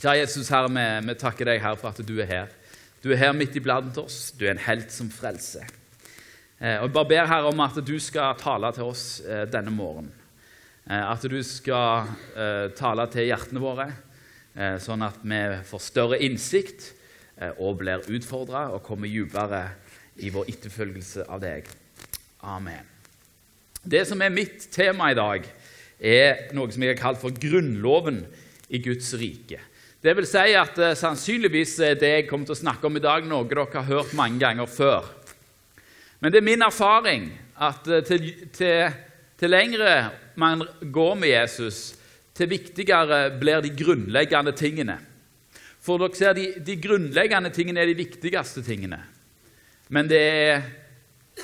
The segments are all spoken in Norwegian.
Kjære Jesus, Herre, vi, takker deg her for at du er her. Du er her midt iblant oss. Du er en helt som frelser. Eh, og Jeg bare ber Herre om at du skal tale til oss eh, denne morgenen. Eh, at du skal tale til hjertene våre, sånn at vi får større innsikt og blir utfordra og kommer dypere i vår etterfølgelse av deg. Amen. Det som er mitt tema i dag, er noe som jeg har kalt for grunnloven i Guds rike. Det vil si at eh, sannsynligvis er det jeg kommer til å snakke om i dag, noe dere har hørt mange ganger før. Men det er min erfaring at eh, til, til, til lengre man går med Jesus, til viktigere blir de grunnleggende tingene. For dere ser, de, de grunnleggende tingene er de viktigste tingene. Men det er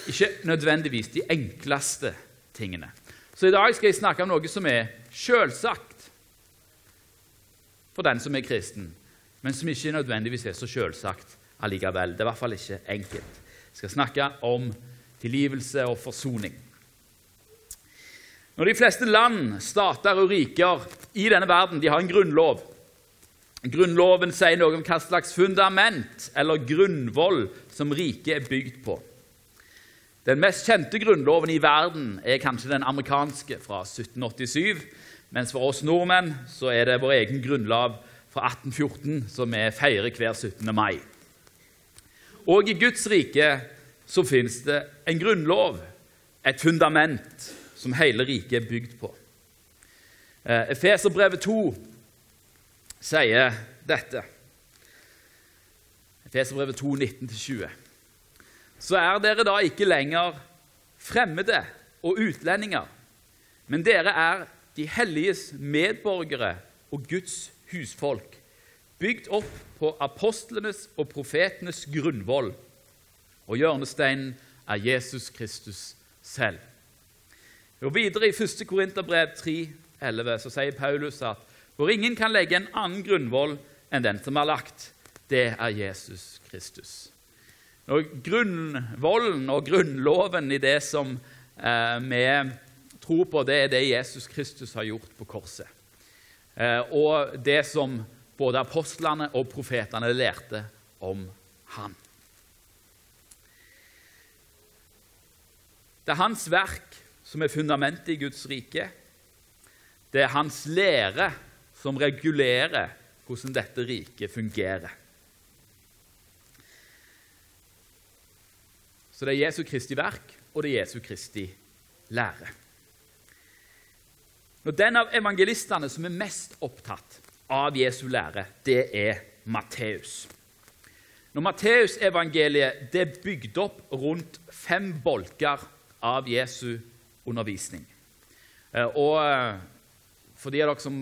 ikke nødvendigvis de enkleste tingene. Så i dag skal jeg snakke om noe som er selvsagt for den som er kristen, men som ikke nødvendigvis er så selvsagt allikevel. Det er i hvert fall ikke enkelt. Jeg skal snakke om tilgivelse og forsoning. Når de fleste land, stater og riker i denne verden de har en grunnlov Grunnloven sier noe om hva slags fundament eller grunnvoll som riket er bygd på. Den mest kjente grunnloven i verden er kanskje den amerikanske fra 1787, mens for oss nordmenn så er det vår egen grunnlov fra 1814 som vi feirer hver 17. mai. Og i Guds rike så fins det en grunnlov, et fundament, som hele riket er bygd på. Eh, Efeserbrevet 2 sier dette. Efeserbrevet 2, 19-20. Så er dere da ikke lenger fremmede og utlendinger, men dere er de helliges medborgere og Guds husfolk, bygd opp på apostlenes og profetenes grunnvoll, og hjørnesteinen er Jesus Kristus selv. Og Videre i 1. Korinterbrev 3,11 så sier Paulus at for ingen kan legge en annen grunnvoll enn den som er lagt. Det er Jesus Kristus. Og grunnvollen og grunnloven i det som eh, vi tror på, det er det Jesus Kristus har gjort på korset. Eh, og det som både apostlene og profetene lærte om han. Det er hans verk som er fundamentet i Guds rike. Det er hans lære som regulerer hvordan dette riket fungerer. Så det er Jesu Kristi verk, og det er Jesu Kristi lære. Når Den av evangelistene som er mest opptatt av Jesu lære, det er Matteus. Når Matteusevangeliet er bygd opp rundt fem bolker av Jesu undervisning. Eh, og eh, for de av dere som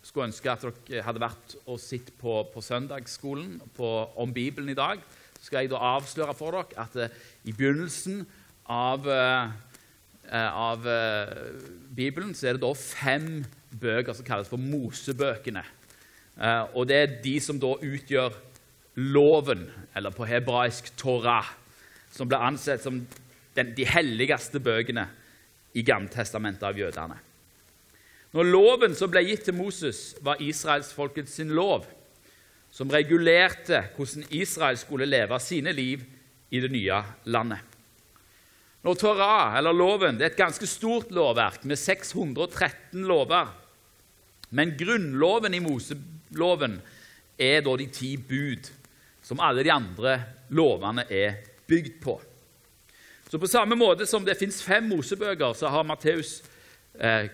skulle ønske at dere hadde vært og sett på, på søndagsskolen på, om Bibelen i dag, så skal jeg da avsløre for dere at uh, i begynnelsen av, av uh, Bibelen så er det da fem bøker som kalles for Mosebøkene. og det er de som da utgjør loven, eller på hebraisk Torah, som ble ansett som den, de helligste bøkene i Gammeltestamentet av jødene. Når loven som ble gitt til Moses, var israelsfolket sin lov, som regulerte hvordan Israel skulle leve sine liv i det nye landet. Når Torah, eller loven, det er et ganske stort lovverk med 613 lover. Men grunnloven i Moseloven er da de ti bud, som alle de andre lovene er bygd på. Så På samme måte som det fins fem Mosebøker, så har Matteus eh,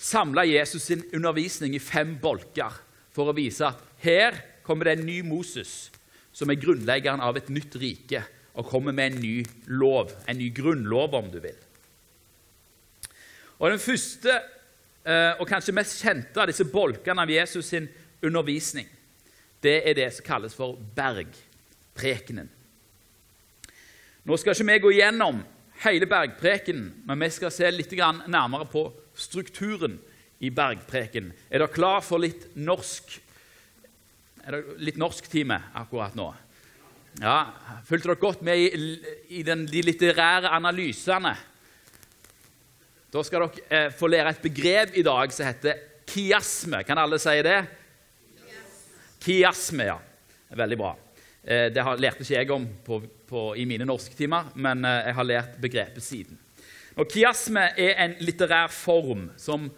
samla Jesus sin undervisning i fem bolker for å vise at her kommer det en ny Moses, som er grunnleggeren av et nytt rike, og kommer med en ny lov, en ny grunnlov, om du vil. Og Den første eh, og kanskje mest kjente av disse bolkene av Jesus sin undervisning, det er det som kalles for bergprekenen. Nå skal ikke vi gå gjennom hele bergprekenen, men vi skal se litt nærmere på strukturen i bergpreken. Er dere klar for litt norsk Er det akkurat nå? Ja, Fulgte dere godt med i, i den, de litterære analysene? Da skal dere eh, få lære et begrep i dag som heter kiasme. Kan alle si det? Kiasme, ja. Veldig bra. Eh, det lærte ikke jeg om på, på, i mine norsktimer, men eh, jeg har lært begrepet siden. Og Kiasme er en litterær form som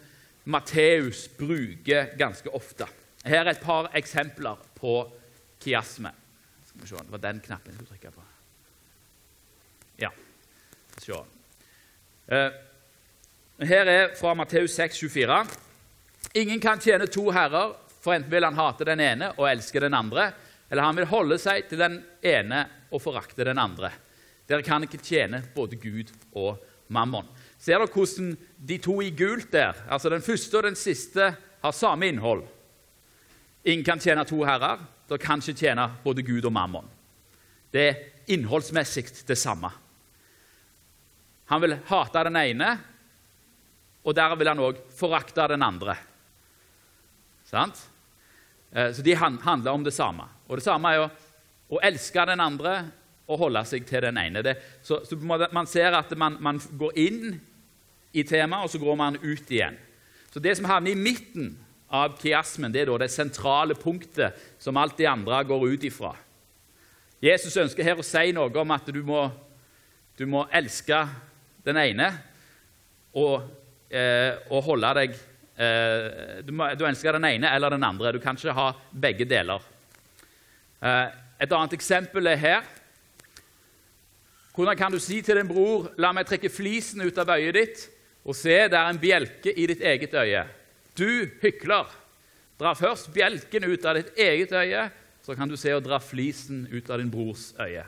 Matteus bruker ganske ofte. Her er et par eksempler på kiasme. Skal vi Det var den knappen jeg skulle trykke på. Ja. Se. Uh, her er fra Matteus 6, 24. Ingen kan tjene to herrer, for enten vil han hate den ene og elske den andre, eller han vil holde seg til den ene og forakte den andre. Dere kan ikke tjene både Gud og mammon. Ser dere hvordan de to i gult der, altså den første og den siste, har samme innhold? Ingen kan tjene to herrer. Dere kan ikke tjene både Gud og mammon. Det er innholdsmessig det samme. Han vil hate den ene, og der vil han òg forakte den andre. Sant? Eh, så de handler om det samme. Og det samme er jo å elske den andre og holde seg til den ene. Det, så, så, Man ser at man, man, går inn i temaet, og så går man ut igjen. Så Det som havner i midten av kiasmen, det er det sentrale punktet som alt de andre går ut ifra. Jesus ønsker her å si noe om at du må, du må elske den ene og, eh, og holde deg eh, du, må, du elsker den ene eller den andre. Du kan ikke ha begge deler. Eh, et annet eksempel er her. Hvordan kan du si til din bror 'La meg trekke flisen ut av øyet ditt', og se, det er en bjelke i ditt eget øye? Du hykler! Dra først bjelken ut av ditt eget øye, så kan du se å dra flisen ut av din brors øye.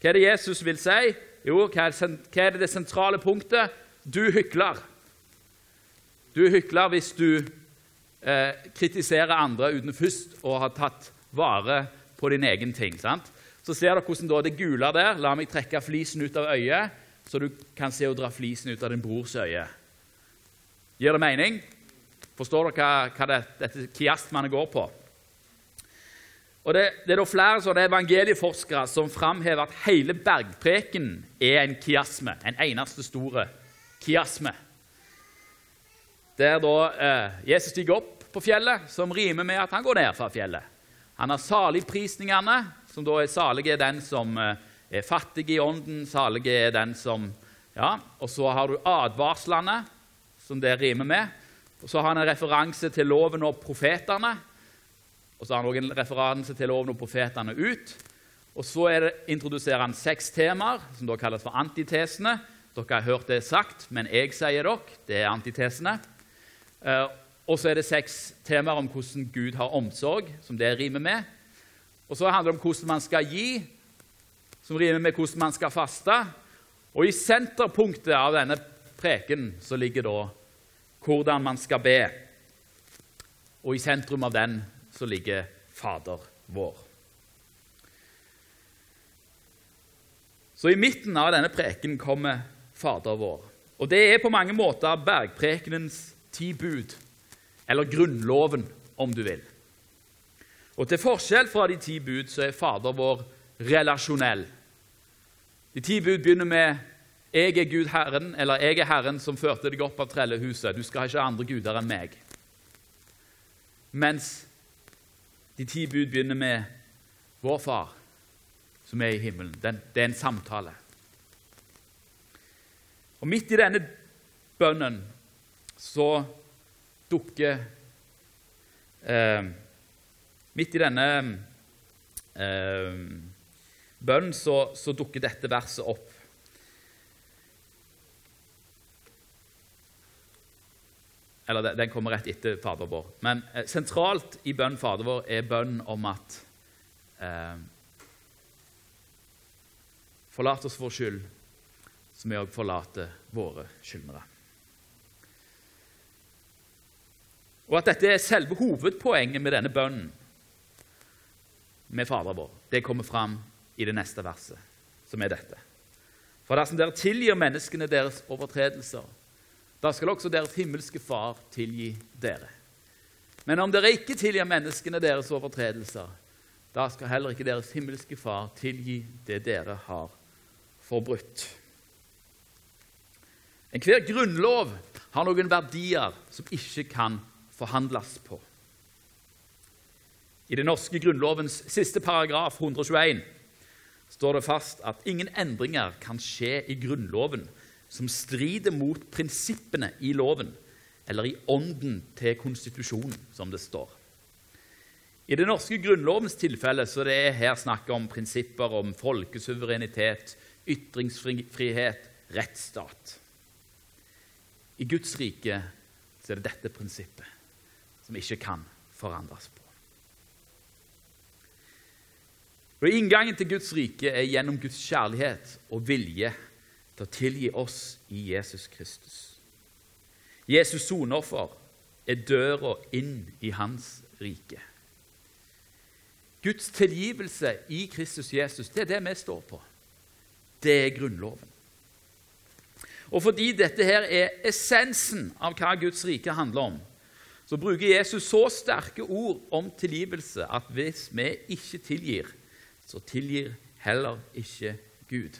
Hva er det Jesus vil si? Jo, hva er det, sentrale punktet? Du hykler. Du hykler hvis du eh, kritiserer andre uten først å ha tatt vare på din egen ting. sant? Så ser dere hvordan det gule der La meg trekke flisen ut av øyet, så du kan se å dra flisen ut av din brors øye. Gir det mening? Forstår dere hva, hva det, dette kiastmanet går på? Og det, det, er da flere sånne evangelieforskere som framhever at hele bergpreken er en kiasme, en eneste store kiasme. Der da eh, Jesus stiger opp på fjellet, som rimer med at han går ned fra fjellet. Han har saligprisningene, som da er salig er den som eh, er fattig i ånden, salig er den som Ja, og så har du advarslene, som det rimer med. Og så har han en referanse til loven og profetene. Og så har han også en referanse til loven og profetene ut. Og så det, introduserer han seks temaer, som da kalles for antitesene. Dere har hørt det sagt, men jeg sier dere, det er antitesene. Eh, og så er det seks temaer om hvordan Gud har omsorg, som det rimer med. Og så handler det om hvordan man skal gi, som rimer med hvordan man skal faste. Og i senterpunktet av denne preken så ligger da hvordan man skal be. Og i sentrum av den så ligger Fader vår. Så i midten av denne preken kommer Fader vår. Og det er på mange måter bergprekenens ti bud, eller Grunnloven, om du vil. Og Til forskjell fra de ti bud så er Fader vår relasjonell. De ti bud begynner med 'Jeg er Gud Herren', eller 'Jeg er Herren som førte deg opp av trellehuset'. Du skal ikke ha andre guder enn meg. Mens de ti bud begynner med 'Vår Far som er i himmelen'. det er en samtale. Og Midt i denne bønnen så dukker eh, Midt i denne eh, bønnen så, så, dukker dette verset opp. Eller den kommer rett etter Fader vår. Men eh, sentralt i bønn Fader vår er bønn om at eh, Forlat oss vår skyld, som vi òg forlater våre skyldnere. Og at dette er selve hovedpoenget med denne bønnen med Fader vår. Det kommer fram i det neste verset, som er dette. For dersom dere tilgir menneskene deres overtredelser, da skal også deres himmelske Far tilgi dere. Men om dere ikke tilgir menneskene deres overtredelser, da skal heller ikke deres himmelske Far tilgi det dere har forbrutt. Enhver grunnlov har noen verdier som ikke kan forhandles på. I den norske grunnlovens siste paragraf, 121, står det fast at ingen endringer kan skje i Grunnloven som strider mot prinsippene i loven eller i ånden til konstitusjonen, som det står. I den norske grunnlovens tilfelle så det er her snakk om prinsipper om folkesuverenitet, ytringsfrihet, rettsstat. I Guds rike så er det dette prinsippet som ikke kan forandres på. Og Inngangen til Guds rike er gjennom Guds kjærlighet og vilje til å tilgi oss i Jesus Kristus. Jesus soneoffer er døra inn i hans rike. Guds tilgivelse i Kristus Jesus, det er det vi står på. Det er Grunnloven. Og fordi dette her er essensen av hva Guds rike handler om, så bruker Jesus så sterke ord om tilgivelse at hvis vi ikke tilgir, så tilgir heller ikke Gud.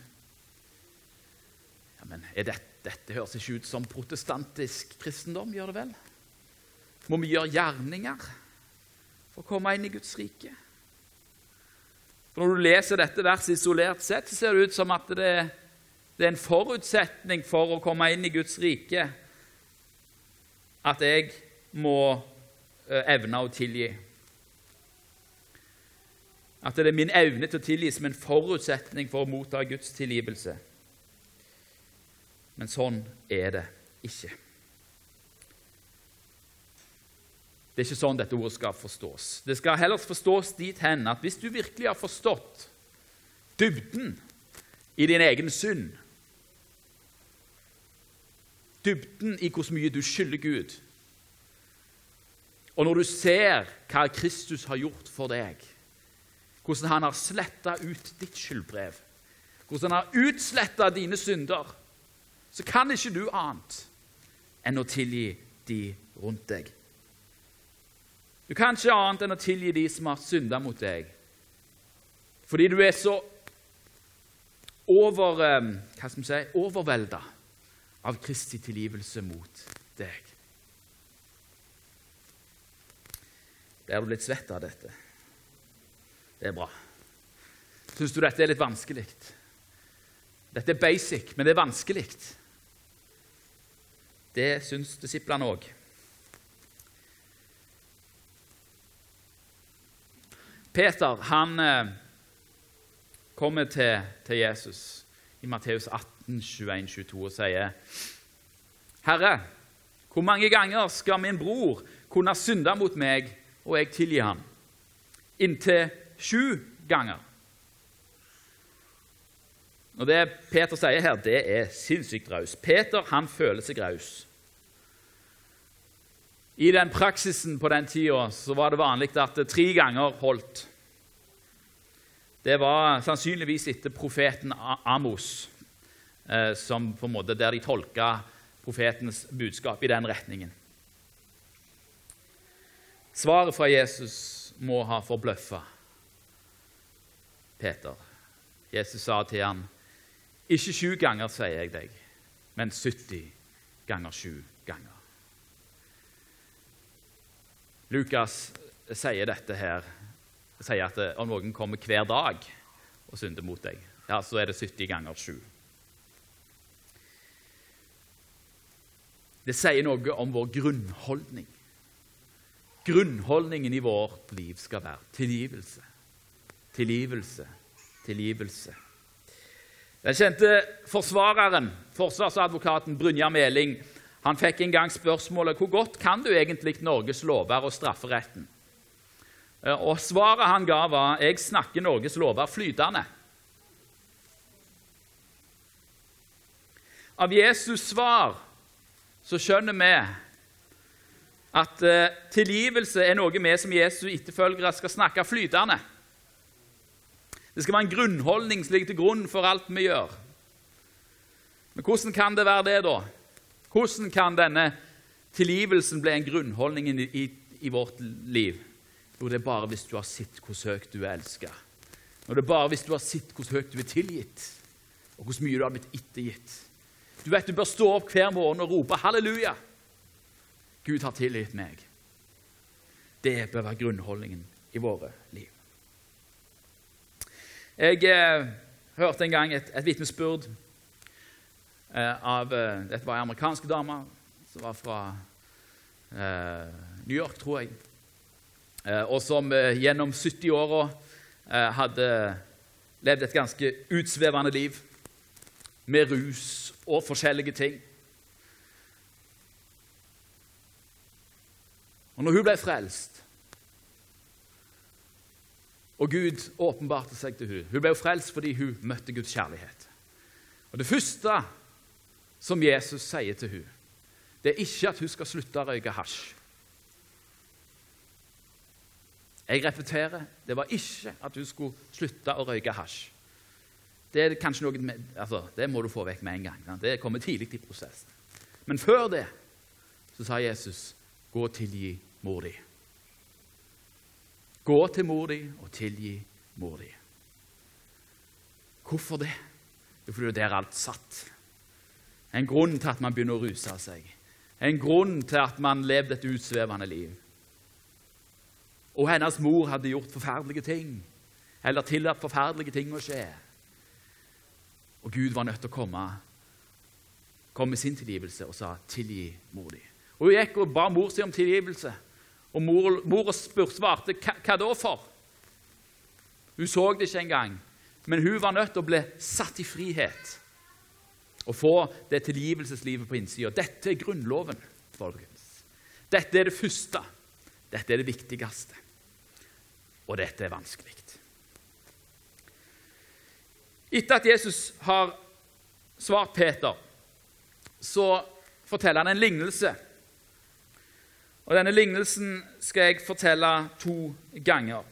Men dette, dette høres ikke ut som protestantisk kristendom, gjør det vel? Må vi gjøre gjerninger for å komme inn i Guds rike? For Når du leser dette verset isolert sett, så ser det ut som at det, det er en forutsetning for å komme inn i Guds rike at jeg må eh, evne å tilgi. At det er min evne til å tilgi som en forutsetning for å motta Guds tilgivelse. Men sånn er det ikke. Det er ikke sånn dette ordet skal forstås. Det skal heller forstås dit hen at hvis du virkelig har forstått dybden i din egen synd, dybden i hvor mye du skylder Gud, og når du ser hva Kristus har gjort for deg hvordan han har sletta ut ditt skyldbrev, hvordan han har utsletta dine synder, så kan ikke du annet enn å tilgi de rundt deg. Du kan ikke annet enn å tilgi de som har synda mot deg, fordi du er så over, eh, hva skal si, overvelda av Kristi tilgivelse mot deg. Blir du blitt svett av dette? Det er bra. Syns du dette er litt vanskelig? Dette er basic, men det er vanskelig. Det syns disiplene òg. Peter han eh, kommer til, til, Jesus i Matteus 18, 21-22 og sier Herre, hvor mange ganger skal min bror kunne synde mot meg, og jeg tilgi ham? Inntil Sju ganger. Og Det Peter sier her, det er sinnssykt raus. Peter han føler seg raus. I den praksisen på den tida var det vanlig at det tre ganger holdt. Det var sannsynligvis etter profeten Amos, eh, som på en måte der de tolka profetens budskap i den retningen. Svaret fra Jesus må ha forbløffa Peter. Jesus sa til ham, 'Ikke sju ganger, sier jeg deg, men 70 ganger sju ganger.' Lukas sier dette her, sier at om noen kommer hver dag og synder mot deg, ja, så er det 70 ganger sju. Det sier noe om vår grunnholdning. Grunnholdningen i vårt liv skal være tilgivelse. Tilgivelse, tilgivelse. Den kjente forsvareren, forsvarsadvokaten Brynjar Meling, han fikk en gang spørsmålet hvor godt kan du egentlig Norges lover og strafferetten. Eh, og Svaret han ga, var jeg snakker Norges lover flytende. Av Jesus' svar så skjønner vi at uh, tilgivelse er noe vi som Jesu etterfølgere skal snakke flytende. Det skal være en grunnholdning som ligger til grunn for alt vi gjør. Men hvordan kan det være det, da? Hvordan kan denne tilgivelsen bli en grunnholdning i, i, i vårt liv? Jo, det er bare hvis du har sett hvor høyt du er elska. Og det er bare hvis du har sett hvor høyt du er tilgitt, og hvor mye du har blitt ettergitt. Du vet, du bør stå opp hver morgen og rope 'halleluja'. Gud har tilgitt meg. Det bør være grunnholdningen i våre liv. Jeg eh, hørte en gang et, et vitnesbyrd eh, av eh, Dette var ei amerikansk dame som var fra eh, New York, tror jeg, eh, og som eh, gjennom 70-åra hadde levd et ganske utsvevende liv med rus og forskjellige ting. Og når hun ble frelst, og Gud åpenbarte seg til hun. Hun ble frelst fordi hun møtte Guds kjærlighet. Og Det første som Jesus sier til hun, det er ikke at hun skal slutte å røyke hasj. Jeg repeterer det var ikke at hun skulle slutte å røyke hasj. Det, er kanskje noe med, altså, det må du få vekk med en gang. Det kommer tidlig i prosessen. Men før det så sa Jesus, 'Gå og tilgi mor di'. Gå til mor di og tilgi mor di. Hvorfor det? Jo, fordi det er der alt satt. En grunn til at man begynner å ruse seg. En grunn til at man levde et utsvevende liv. Og hennes mor hadde gjort forferdelige ting, eller tillatt forferdelige ting å skje. Og Gud var nødt til å komme, komme med sin tilgivelse og sa 'tilgi mor di'. Og Hun gikk og ba mor si om tilgivelse. Og mor, mor svarte hva da for? Hun så det ikke engang, men hun var nødt til å bli satt i frihet og få det tilgivelseslivet på innsida. Dette er grunnloven, folkens. Dette er det første. Dette er det viktigste. Og dette er vanskelig. Etter at Jesus har svart Peter, så forteller han en lignelse og Denne lignelsen skal jeg fortelle to ganger.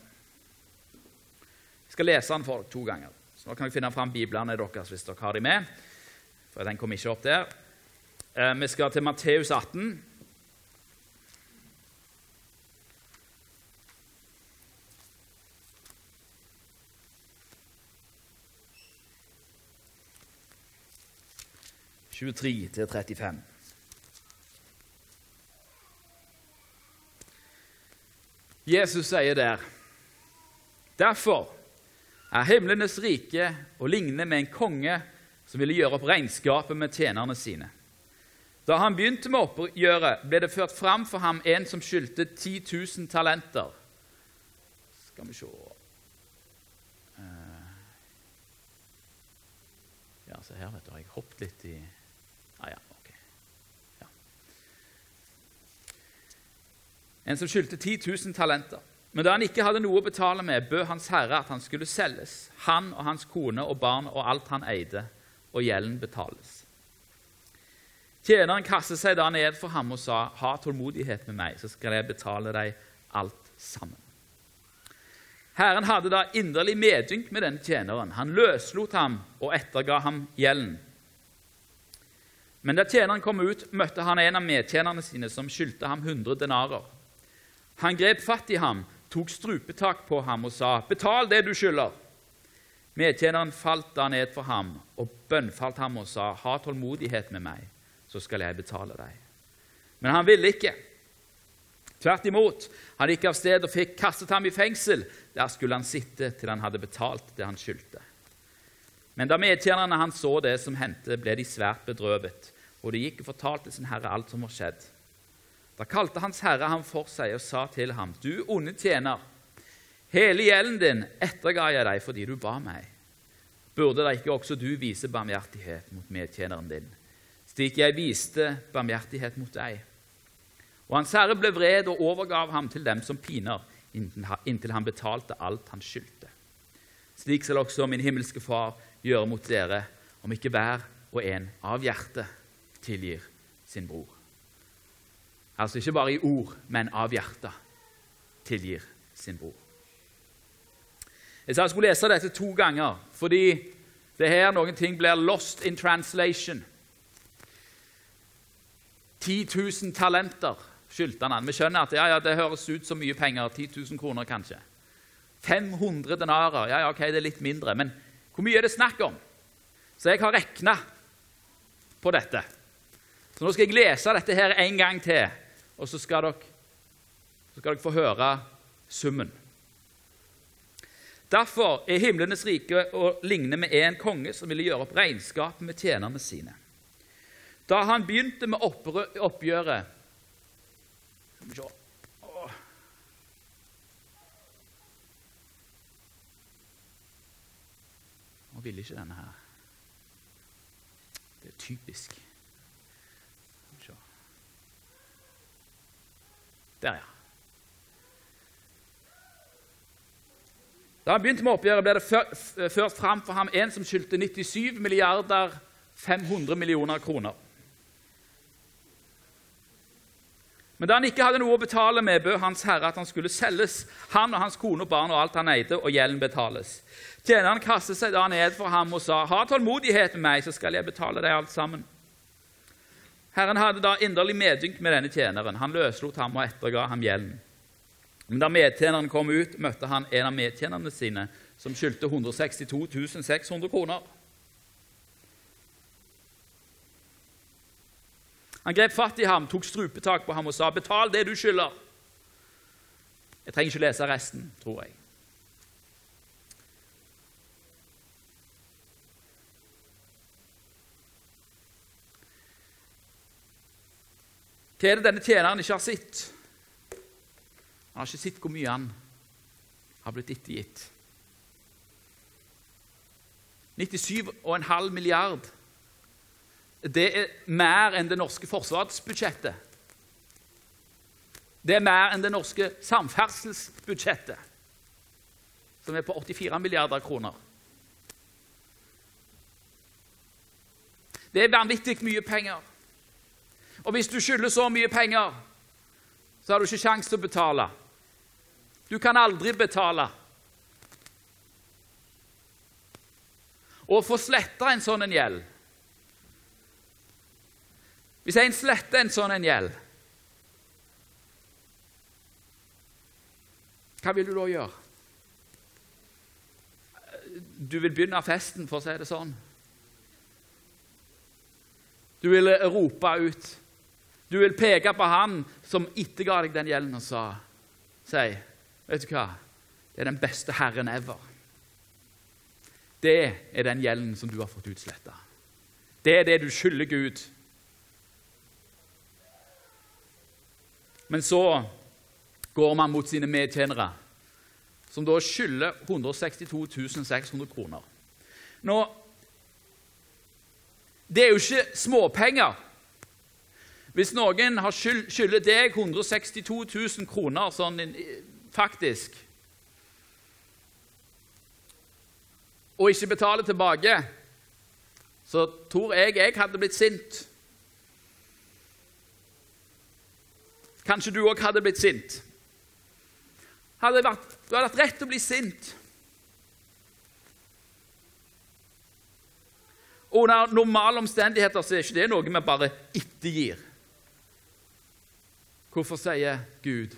Jeg skal lese den for dere to ganger. Så Nå kan dere finne fram biblene deres hvis dere har dem med. For den kom ikke opp der. Eh, vi skal til Matteus 18. «23 til 35. Jesus sier der Derfor er himlenes rike å ligne med en konge som ville gjøre opp regnskapet med tjenerne sine. Da han begynte med oppgjøret, ble det ført fram for ham en som skyldte 10 000 talenter. Skal vi se eh, Ja, se her, vet du. Har jeg hoppet litt i ah, ja, ok. Ja. En som skyldte 10 000 talenter. Men da han ikke hadde noe å betale med, bød Hans Herre at han skulle selges, han og hans kone og barn og alt han eide, og gjelden betales. Tjeneren kastet seg da ned for ham og sa, 'Ha tålmodighet med meg, så skal jeg betale deg alt sammen.' Herren hadde da inderlig medynk med denne tjeneren. Han løslot ham og etterga ham gjelden. Men da tjeneren kom ut, møtte han en av medtjenerne sine som skyldte ham 100 denarer. Han grep fatt i ham, tok strupetak på ham og sa, 'Betal det du skylder.' Medtjeneren falt da ned for ham og bønnfalt ham og sa, 'Ha tålmodighet med meg, så skal jeg betale deg.' Men han ville ikke. Tvert imot. Han gikk av sted og fikk kastet ham i fengsel. Der skulle han sitte til han hadde betalt det han skyldte. Men da medtjenerne hans så det som hendte, ble de svært bedrøvet, og de gikk og fortalte sin herre alt som var skjedd. Da kalte Hans Herre ham for seg og sa til ham, Du onde tjener, hele gjelden din etterga jeg deg fordi du ba meg. Burde da ikke også du vise barmhjertighet mot medtjeneren din, slik jeg viste barmhjertighet mot deg? Og Hans Herre ble vred og overgav ham til dem som piner, inntil han betalte alt han skyldte. Slik skal også min himmelske Far gjøre mot dere, om ikke hver og en av hjertet tilgir sin bror. Altså ikke bare i ord, men av hjertet tilgir sin bror. Jeg sa jeg skulle lese dette to ganger, fordi det her noen ting blir lost in translation. 10 000 talenter skyldte han. Vi skjønner at ja, ja, det høres ut som mye penger. 10 000 kroner, kanskje. 500 denarer. Ja, ja, ok, det er litt mindre. Men hvor mye er det snakk om? Så jeg har regna på dette. Så nå skal jeg lese dette her en gang til og så skal dere, så skal dere få høre summen. Derfor er himlenes rike å ligne med en konge som ville gjøre opp regnskapet med tjenerne sine. Da han begynte med oppgjøret Nå ville ikke denne her. Det er typisk. Der, ja. Da han begynte med oppgjøret, ble det ført fram for ham en som skyldte 97 milliarder 500 millioner kroner. Men da han ikke hadde noe å betale med, bød Hans Herre at han skulle selges, han og hans kone og barn og alt han eide, og gjelden betales. Tjeneren kastet seg da ned for ham og sa, 'Ha tålmodighet med meg, så skal jeg betale deg alt sammen.' Herren hadde da inderlig medynk med denne tjeneren. Han løslot ham og etterga ham gjelden. Men da medtjeneren kom ut, møtte han en av medtjenerne sine som skyldte 162 600 kroner. Han grep fatt i ham, tok strupetak på ham og sa, 'Betal det du skylder.' Jeg trenger ikke lese resten, tror jeg. Hva er det denne tjeneren ikke har sett? Han har ikke sett hvor mye han har blitt ettergitt. 97,5 milliard det er mer enn det norske forsvarsbudsjettet. Det er mer enn det norske samferdselsbudsjettet, som er på 84 milliarder kroner. Det er vanvittig mye penger. Og hvis du skylder så mye penger, så har du ikke sjanse til å betale. Du kan aldri betale. Å få sletta en sånn en gjeld hvis en sletter en sånn en gjeld, hva vil du da gjøre? Du vil begynne festen, for å si det sånn. Du vil rope ut. Du vil peke på han som etterga deg den gjelden, og sa, si, 'Vet du hva? Det er den beste Herren ever.' Det er den gjelden som du har fått utsletta. Det er det du skylder Gud. Men så går man mot sine medtjenere, som da skylder 162 600 kroner. Nå, Det er jo ikke småpenger. Hvis noen har skyld, skylder deg 162 000 kroner sånn faktisk, og ikke betaler tilbake, så tror jeg jeg hadde blitt sint. Kanskje du òg hadde blitt sint. Hadde vært, du hadde hatt rett til å bli sint. Og Under normale omstendigheter så er ikke det noe vi bare ettergir. Hvorfor sier Gud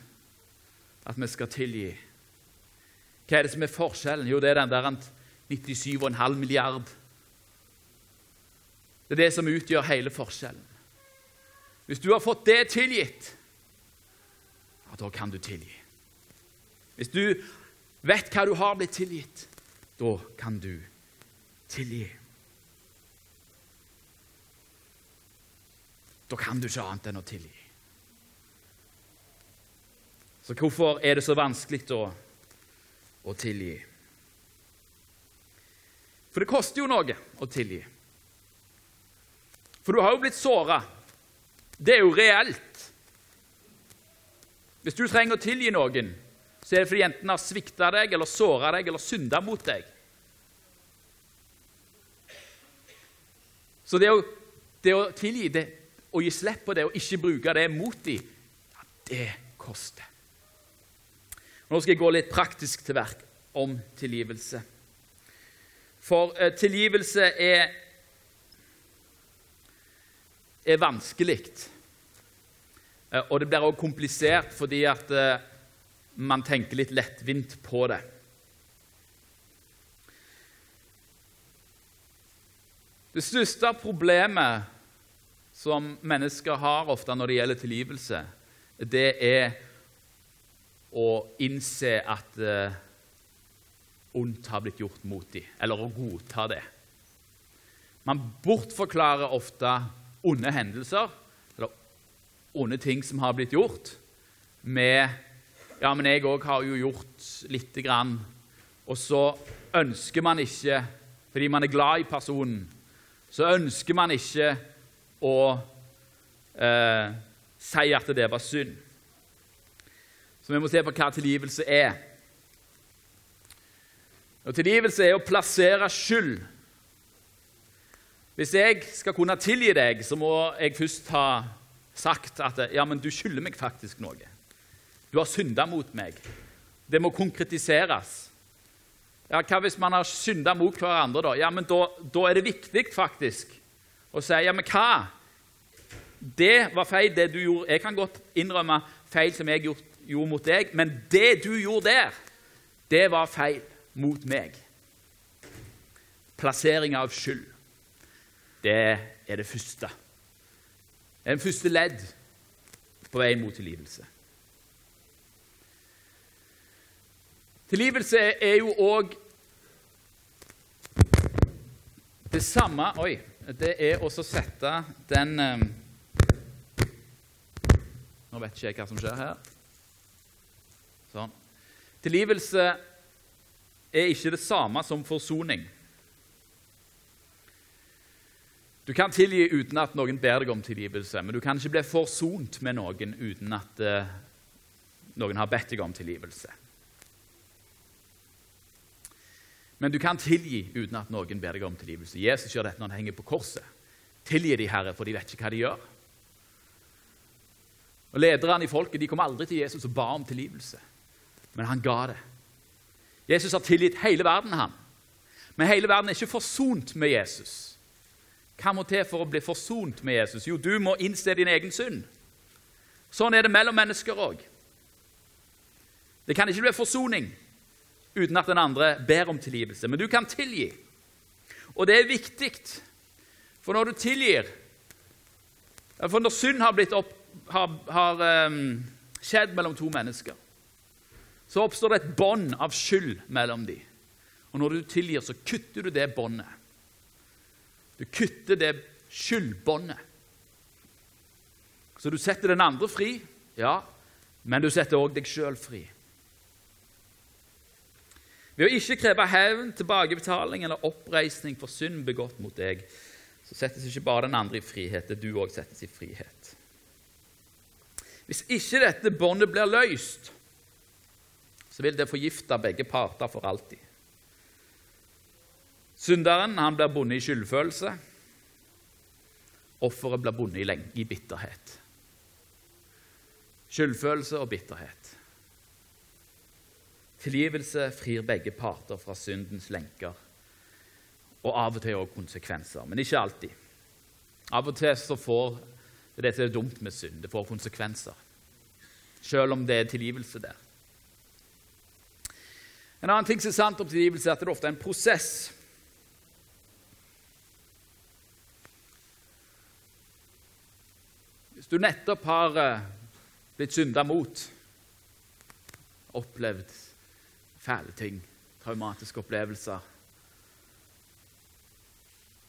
at vi skal tilgi? Hva er det som er forskjellen? Jo, det er den der 97,5 milliard. Det er det som utgjør hele forskjellen. Hvis du har fått det tilgitt, ja, da kan du tilgi. Hvis du vet hva du har blitt tilgitt, da kan du tilgi. Da kan du ikke annet enn å tilgi. Så hvorfor er det så vanskelig da å tilgi? For det koster jo noe å tilgi. For du har jo blitt såra. Det er jo reelt. Hvis du trenger å tilgi noen, så er det fordi enten har svikta deg, eller såra deg, eller synda mot deg. Så det å, det å tilgi, det, å gi slipp på det og ikke bruke det mot dem, ja, det koster. Nå skal jeg gå litt praktisk til verk om tilgivelse. For eh, tilgivelse er, er vanskelig. Eh, og det blir også komplisert fordi at eh, man tenker litt lettvint på det. Det største problemet som mennesker har ofte når det gjelder tilgivelse, det er å innse at eh, ondt har blitt gjort mot dem, eller å godta det. Man bortforklarer ofte onde hendelser eller onde ting som har blitt gjort, med Ja, men jeg òg har jo gjort lite grann. Og så ønsker man ikke, fordi man er glad i personen, så ønsker man ikke å eh, si at det var synd. Så vi må se på hva tilgivelse er. Og Tilgivelse er å plassere skyld. Hvis jeg skal kunne tilgi deg, så må jeg først ha sagt at ja, men du skylder meg faktisk noe. Du har synda mot meg. Det må konkretiseres. Ja, Hva hvis man har synda mot hverandre? Da Ja, men da, da er det viktig faktisk å si ja, men hva? Det var feil, det du gjorde. Jeg kan godt innrømme feil som jeg gjorde mot deg, men det du gjorde der, det var feil mot meg. Plassering av skyld. Det er det første. Det er den første ledd på veien mot tilgivelse. Tilgivelse er jo òg det samme Oi. Det er å sette den um, Nå vet ikke jeg hva som skjer her. Sånn. Tilgivelse er ikke det samme som forsoning. Du kan tilgi uten at noen ber deg om tilgivelse, men du kan ikke bli forsont med noen uten at uh, noen har bedt deg om tilgivelse. Men du kan tilgi uten at noen ber deg om tilgivelse. Jesus gjør dette når han henger på korset. Tilgi de, Herre, for de vet ikke hva de gjør. Og Lederne i folket de kom aldri til Jesus og ba om tilgivelse, men han ga det. Jesus har tilgitt hele verden, han. Men hele verden er ikke forsont med Jesus. Hva må til for å bli forsont med Jesus? Jo, du må innse din egen synd. Sånn er det mellom mennesker òg. Det kan ikke bli forsoning uten at den andre ber om tilgivelse. Men du kan tilgi. Og det er viktig, for når du tilgir For når synd har, opp, har, har um, skjedd mellom to mennesker, så oppstår det et bånd av skyld mellom dem. Og når du tilgir, så kutter du det båndet. Du kutter det skyldbåndet. Så du setter den andre fri, ja, men du setter òg deg sjøl fri. Ved å ikke kreve hevn, tilbakebetaling eller oppreisning for synd begått mot deg, så settes ikke bare den andre i frihet, det du òg settes i frihet. Hvis ikke dette båndet blir løst, så vil det forgifte begge parter for alltid. Synderen han blir bundet i skyldfølelse. Offeret blir bundet i, i bitterhet. Skyldfølelse og bitterhet. Tilgivelse frir begge parter fra syndens lenker, og av og til også konsekvenser, men ikke alltid. Av og til så får det som er dumt med synd. Det får konsekvenser, selv om det er tilgivelse der. En annen ting som er sant om tilgivelse, er at det ofte er en prosess. Hvis du nettopp har eh, blitt synda mot, opplevd fæle ting, traumatiske opplevelser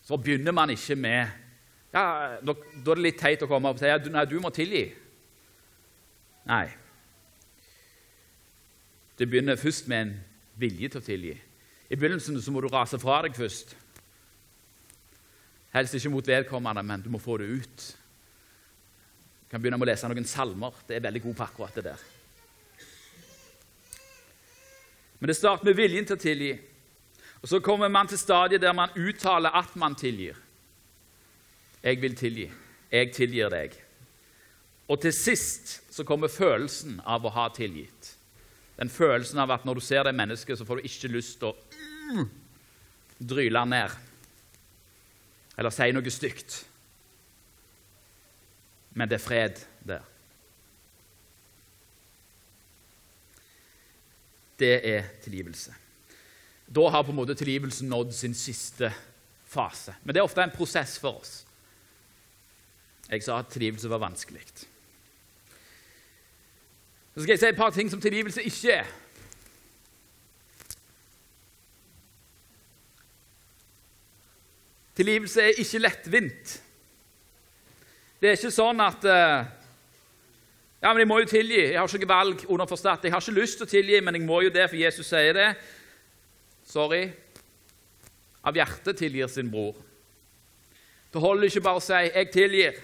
Så begynner man ikke med ja, Da er det litt teit å komme opp og si at ja, du må tilgi. Nei. Det begynner først med en vilje til å tilgi. I begynnelsen så må du rase fra deg først. Helst ikke mot vedkommende, men du må få det ut. Du kan begynne med å lese noen salmer. Det er veldig god på akkurat det der. Men det starter med viljen til å tilgi. Og Så kommer man til stadiet der man uttaler at man tilgir. Jeg vil tilgi. Jeg tilgir deg. Og til sist så kommer følelsen av å ha tilgitt. Den følelsen av at når du ser det mennesket, så får du ikke lyst til å mm, dryle ned eller si noe stygt. Men det er fred der. Det er tilgivelse. Da har på en måte tilgivelsen nådd sin siste fase. Men det er ofte en prosess for oss. Jeg sa at tilgivelse var vanskelig. Så skal jeg si et par ting som tilgivelse ikke er. Tilgivelse er ikke lettvint. Det er ikke sånn at eh, Ja, men jeg må jo tilgi. Jeg har ikke valg underforstått. Jeg har ikke lyst til å tilgi, men jeg må jo det, for Jesus sier det. Sorry. Av hjertet tilgir sin bror. Det holder ikke bare å si 'jeg tilgir'.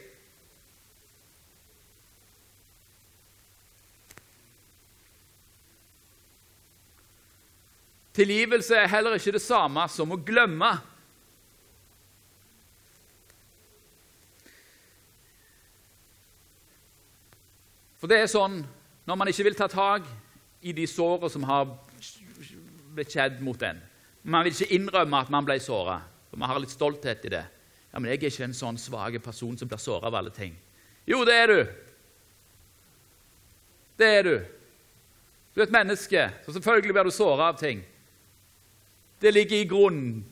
Tilgivelse er heller ikke det samme som å glemme. For det er sånn når man ikke vil ta tak i de sårene som har blitt skjedd mot en Man vil ikke innrømme at man ble såra, for man har litt stolthet i det. Ja, men 'Jeg er ikke en sånn svak person som blir såra av alle ting.' Jo, det er du. Det er du. Du er et menneske, så selvfølgelig blir du såra av ting. Det ligger i grunnen,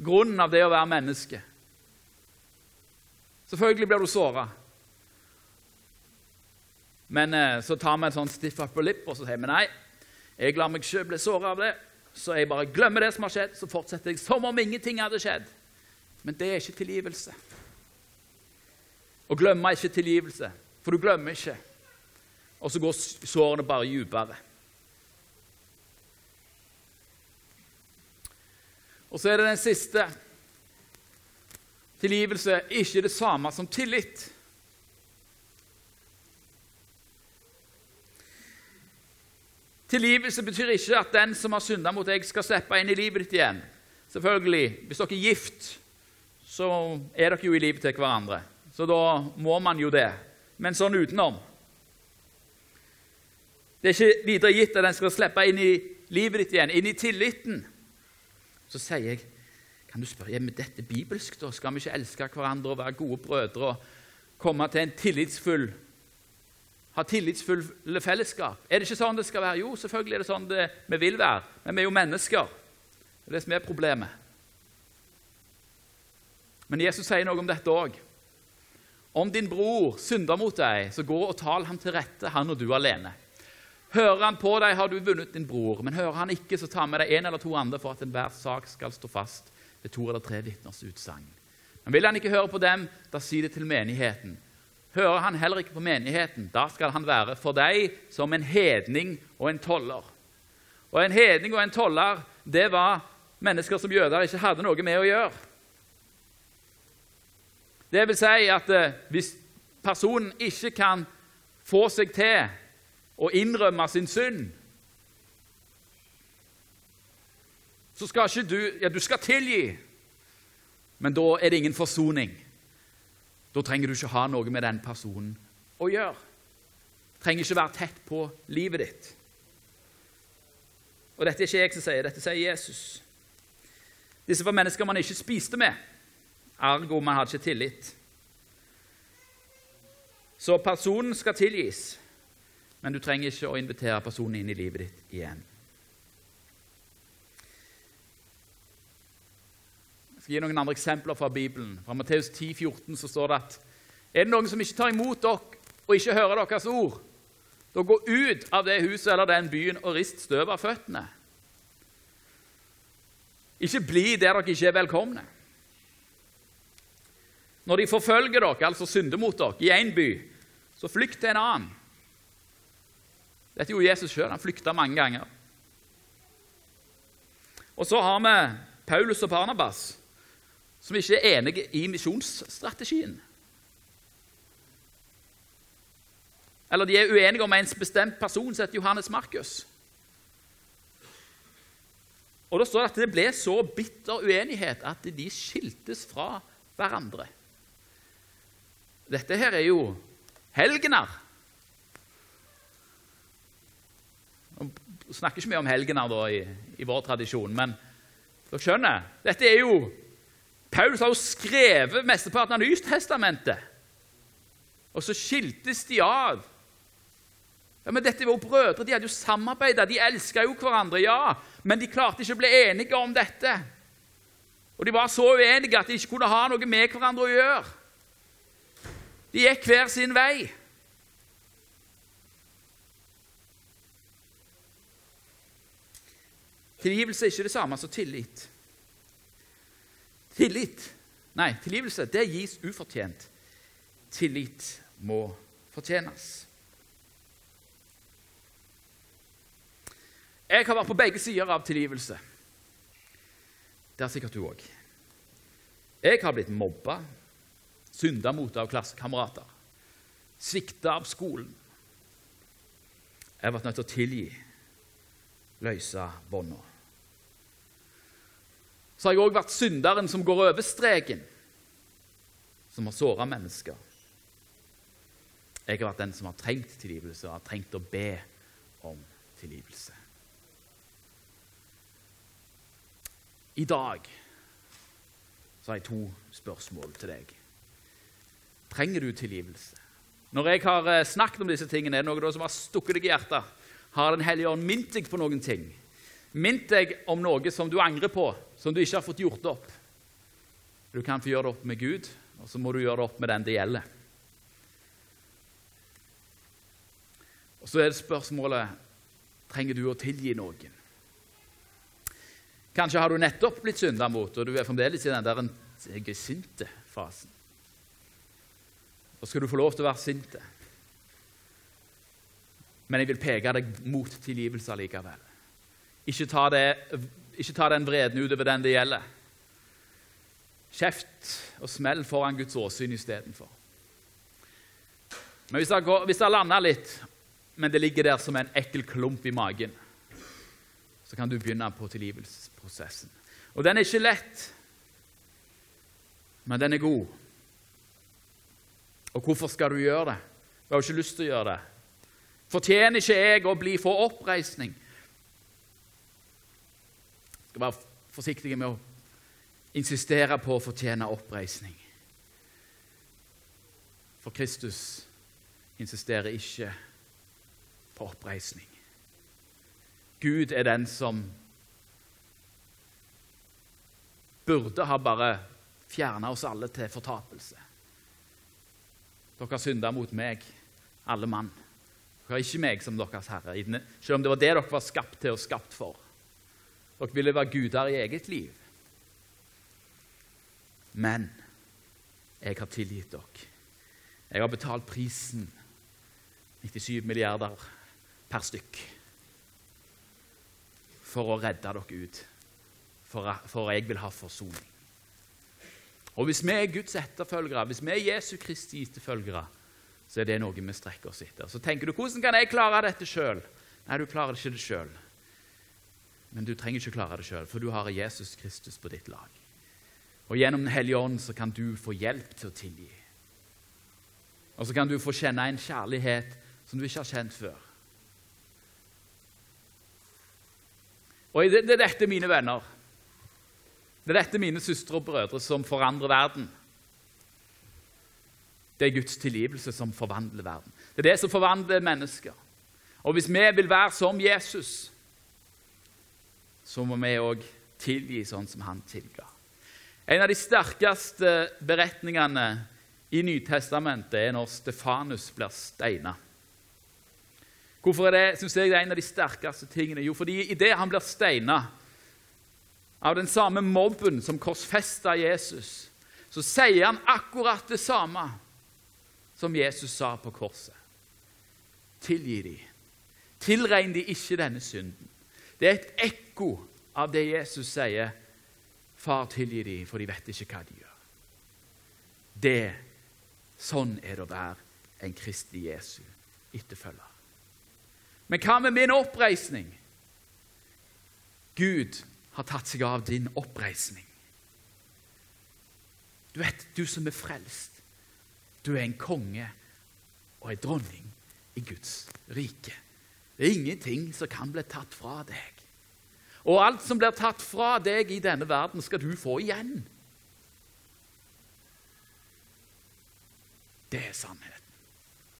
grunnen av det å være menneske. Selvfølgelig blir du såra. Men eh, så tar vi en sånn stiff upper lip og så sier vi nei, jeg lar meg ikke bli såra av det. Så jeg bare glemmer det som har skjedd, så fortsetter jeg som om ingenting hadde skjedd. Men det er ikke tilgivelse. Å glemme er ikke tilgivelse, for du glemmer ikke. Og så går sårene bare dypere. Og så er det den siste. Tilgivelse er ikke det samme som tillit. Tilgivelse betyr ikke at den som har synda mot deg, skal slippe inn i livet ditt igjen. Selvfølgelig, Hvis dere er gift, så er dere jo i livet til hverandre. Så da må man jo det. Men sånn utenom Det er ikke videre gitt at den skal slippe inn i livet ditt igjen, inn i tilliten. Så sier jeg, kan du spørre, er dette bibelsk? da? Skal vi ikke elske hverandre og være gode brødre og komme til en tillitsfull ha tillitsfulle fellesskap. Er det ikke sånn det skal være? Jo, selvfølgelig er det sånn det vi vil være, men vi er jo mennesker. Det er det som er problemet. Men Jesus sier noe om dette òg. Om din bror synder mot deg, så gå og tal ham til rette, han og du alene. Hører han på deg, har du vunnet din bror. Men hører han ikke, så ta med deg en eller to andre for at enhver sak skal stå fast ved to eller tre vitners utsagn. Men vil han ikke høre på dem, da si det til menigheten. Hører han heller ikke på menigheten, da skal han være for deg som en hedning og en toller. Og En hedning og en toller det var mennesker som jøder ikke hadde noe med å gjøre. Det vil si at eh, hvis personen ikke kan få seg til å innrømme sin synd, så skal ikke du Ja, du skal tilgi, men da er det ingen forsoning. Da trenger du ikke ha noe med den personen å gjøre. Trenger ikke være tett på livet ditt. Og Dette er ikke jeg som sier, dette sier Jesus. Disse var mennesker man ikke spiste med, ergo man hadde ikke tillit. Så personen skal tilgis, men du trenger ikke å invitere personen inn i livet ditt igjen. Jeg skal gi noen andre eksempler fra Bibelen. Fra Matteus 10, 14 så står det at er det noen som ikke tar imot dere og ikke hører deres ord, da gå ut av det huset eller den byen og rist støv av føttene. Ikke bli der dere ikke er velkomne. Når de forfølger dere, altså synder mot dere, i én by, så flykt til en annen. Dette gjorde Jesus sjøl. Han flykta mange ganger. Og så har vi Paulus og Barnabas som ikke er enige i misjonsstrategien. Eller de er uenige om en bestemt person som heter Johannes Markus. Og Da står det at det ble så bitter uenighet at de skiltes fra hverandre. Dette her er jo helgener. Vi snakker ikke mye om helgener da, i, i vår tradisjon, men dere skjønner, dette er jo Paulus har jo skrevet mesteparten av Nystestamentet. Og så skiltes de av. Ja, men dette var jo brødre, De hadde jo samarbeida, de elska jo hverandre, ja, men de klarte ikke å bli enige om dette. Og De var så uenige at de ikke kunne ha noe med hverandre å gjøre. De gikk hver sin vei. Tilgivelse er ikke det samme som tillit. Tillit Nei, tilgivelse det gis ufortjent. Tillit må fortjenes. Jeg har vært på begge sider av tilgivelse. Det har sikkert du òg. Jeg har blitt mobba, synda mot av klassekamerater, svikta av skolen. Jeg har vært nødt til å tilgi, løse bånda. Så har jeg òg vært synderen som går over streken, som har såra mennesker. Jeg har vært den som har trengt tilgivelse og har trengt å be om tilgivelse. I dag så har jeg to spørsmål til deg. Trenger du tilgivelse? Når jeg har eh, snakket om disse tingene, er det noe som har stukket deg i hjertet? Har Den hellige ånd minnet deg på noen ting? Mint deg om noe som du angrer på, som du ikke har fått gjort opp? Du kan få gjøre det opp med Gud, og så må du gjøre det opp med den det gjelder. Og Så er det spørsmålet trenger du å tilgi noen. Kanskje har du nettopp blitt synda mot, og du er fremdeles i den der jeg er sinte fasen. Da skal du få lov til å være sinte. Men jeg vil peke deg mot tilgivelse likevel. Ikke ta, det, ikke ta den vreden utover den det gjelder. Kjeft og smell foran Guds åsyn istedenfor. Men hvis det, går, hvis det landa litt, men det ligger der som en ekkel klump i magen, så kan du begynne på tilgivelsesprosessen. Og den er ikke lett, men den er god. Og hvorfor skal du gjøre det? Du har jo ikke lyst til å gjøre det. Fortjener ikke jeg å bli for oppreisning? Skal være forsiktige med å insistere på å fortjene oppreisning. For Kristus insisterer ikke på oppreisning. Gud er den som burde ha bare fjerna oss alle til fortapelse. Dere har synda mot meg, alle mann. Dere har ikke meg som deres herre, selv om det var det dere var skapt til og skapt for. Dere ville være guder i eget liv. Men jeg har tilgitt dere. Jeg har betalt prisen 97 milliarder per stykk for å redde dere ut. For, for jeg vil ha forsoning. Og Hvis vi er Guds etterfølgere, hvis vi er Jesu Kristi etterfølgere, så er det noe vi strekker oss etter. Så tenker du hvordan kan jeg klare dette sjøl? Nei, du klarer ikke det sjøl. Men du trenger ikke klare det sjøl, for du har Jesus Kristus på ditt lag. Og Gjennom Den hellige ånd så kan du få hjelp til å tilgi. Og så kan du få kjenne en kjærlighet som du ikke har kjent før. Og det, er dette, mine venner, det er dette mine søstre og brødre som forandrer verden. Det er Guds tilgivelse som forvandler verden. Det er det som forvandler mennesker. Og hvis vi vil være som Jesus, så må vi òg tilgi sånn som han tilga. En av de sterkeste beretningene i Nytestamentet er når Stefanus blir steina. Hvorfor er det, synes jeg det er en av de sterkeste tingene? Jo, fordi idet han blir steina av den samme mobben som korsfesta Jesus, så sier han akkurat det samme som Jesus sa på korset. Tilgi dem. Tilregn de ikke denne synden. Det er et ekko av det Jesus sier. Far, tilgi dem, for de vet ikke hva de gjør. Det, Sånn er det å være en Kristi Jesu etterfølger. Men hva med min oppreisning? Gud har tatt seg av din oppreisning. Du vet, du som er frelst, du er en konge og en dronning i Guds rike. Det er ingenting som kan bli tatt fra deg. Og alt som blir tatt fra deg i denne verden, skal du få igjen. Det er sannhet.